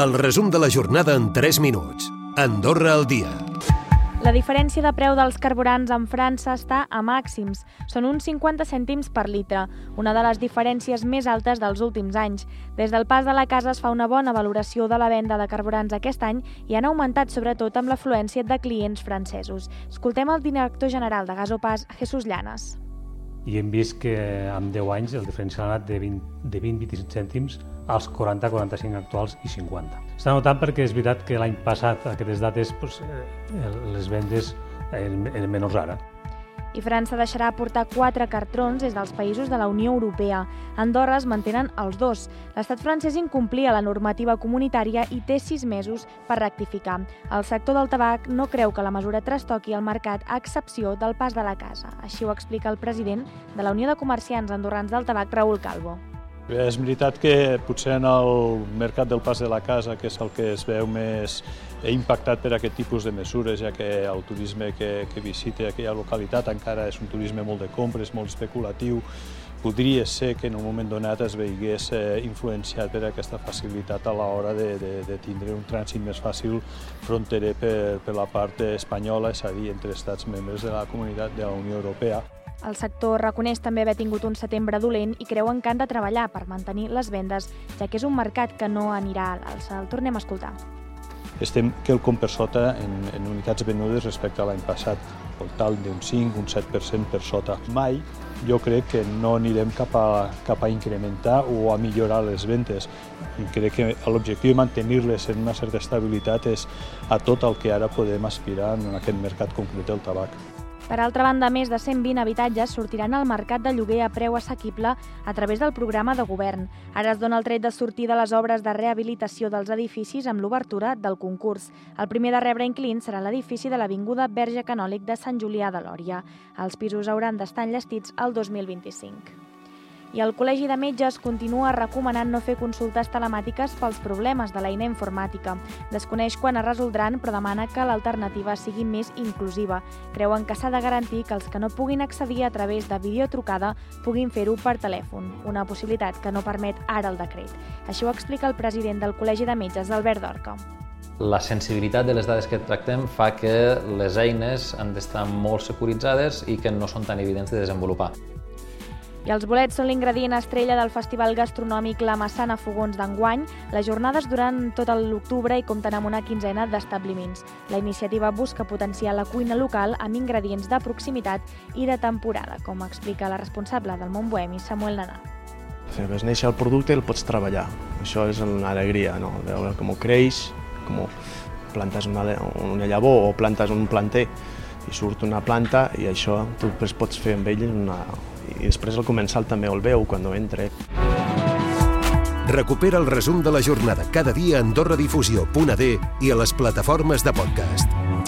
El resum de la jornada en 3 minuts. Andorra al dia. La diferència de preu dels carburants en França està a màxims. Són uns 50 cèntims per litre, una de les diferències més altes dels últims anys. Des del pas de la casa es fa una bona valoració de la venda de carburants aquest any i han augmentat sobretot amb l'afluència de clients francesos. Escoltem el director general de Gasopàs, Jesús Llanes i hem vist que en 10 anys el diferencial ha anat de 20-25 cèntims als 40-45 actuals i 50. Està notant perquè és veritat que l'any passat, aquestes dates, doncs, les vendes eren menors ara i França deixarà portar quatre cartrons des dels països de la Unió Europea. Andorra es mantenen els dos. L'estat francès incomplia la normativa comunitària i té sis mesos per rectificar. El sector del tabac no creu que la mesura trastoqui el mercat a excepció del pas de la casa. Així ho explica el president de la Unió de Comerciants Andorrans del Tabac, Raül Calvo. És veritat que potser en el mercat del pas de la casa, que és el que es veu més impactat per aquest tipus de mesures, ja que el turisme que, que visita aquella localitat encara és un turisme molt de compres, molt especulatiu, podria ser que en un moment donat es veigués eh, influenciat per aquesta facilitat a l'hora de, de, de tindre un trànsit més fàcil fronterer per, per la part espanyola, és a dir, entre estats membres de la comunitat de la Unió Europea. El sector reconeix també haver tingut un setembre dolent i creuen que han de treballar per mantenir les vendes, ja que és un mercat que no anirà a l'alça. El tornem a escoltar. Estem quelcom per sota en, en unitats venudes respecte a l'any passat, al tal d'un 5, un 7% per sota. Mai jo crec que no anirem cap a, cap a incrementar o a millorar les ventes. Crec que l'objectiu de mantenir-les en una certa estabilitat és a tot el que ara podem aspirar en aquest mercat concret del tabac. Per altra banda, més de 120 habitatges sortiran al mercat de lloguer a preu assequible a través del programa de govern. Ara es dona el tret de sortir de les obres de rehabilitació dels edificis amb l'obertura del concurs. El primer de rebre inclins serà l'edifici de l'Avinguda Verge Canòlic de Sant Julià de Lòria. Els pisos hauran d'estar enllestits el 2025 i el Col·legi de Metges continua recomanant no fer consultes telemàtiques pels problemes de l'eina informàtica. Desconeix quan es resoldran, però demana que l'alternativa sigui més inclusiva. Creuen que s'ha de garantir que els que no puguin accedir a través de videotrucada puguin fer-ho per telèfon, una possibilitat que no permet ara el decret. Això ho explica el president del Col·legi de Metges, Albert Dorca. La sensibilitat de les dades que tractem fa que les eines han d'estar molt securitzades i que no són tan evidents de desenvolupar. I els bolets són l'ingredient estrella del Festival Gastronòmic La Massana Fogons d'enguany. Les jornades duran tot l'octubre i compten amb una quinzena d'establiments. La iniciativa busca potenciar la cuina local amb ingredients de proximitat i de temporada, com explica la responsable del món bohemi, Samuel Nadal. Ves néixer el producte el pots treballar. Això és una alegria, no? veure com creix, com plantes una, una llavor o plantes un planter i surt una planta i això tu pots fer amb ell una, i després el comensal també el veu quan entra. Recupera el resum de la jornada cada dia a AndorraDifusió.d i a les plataformes de podcast.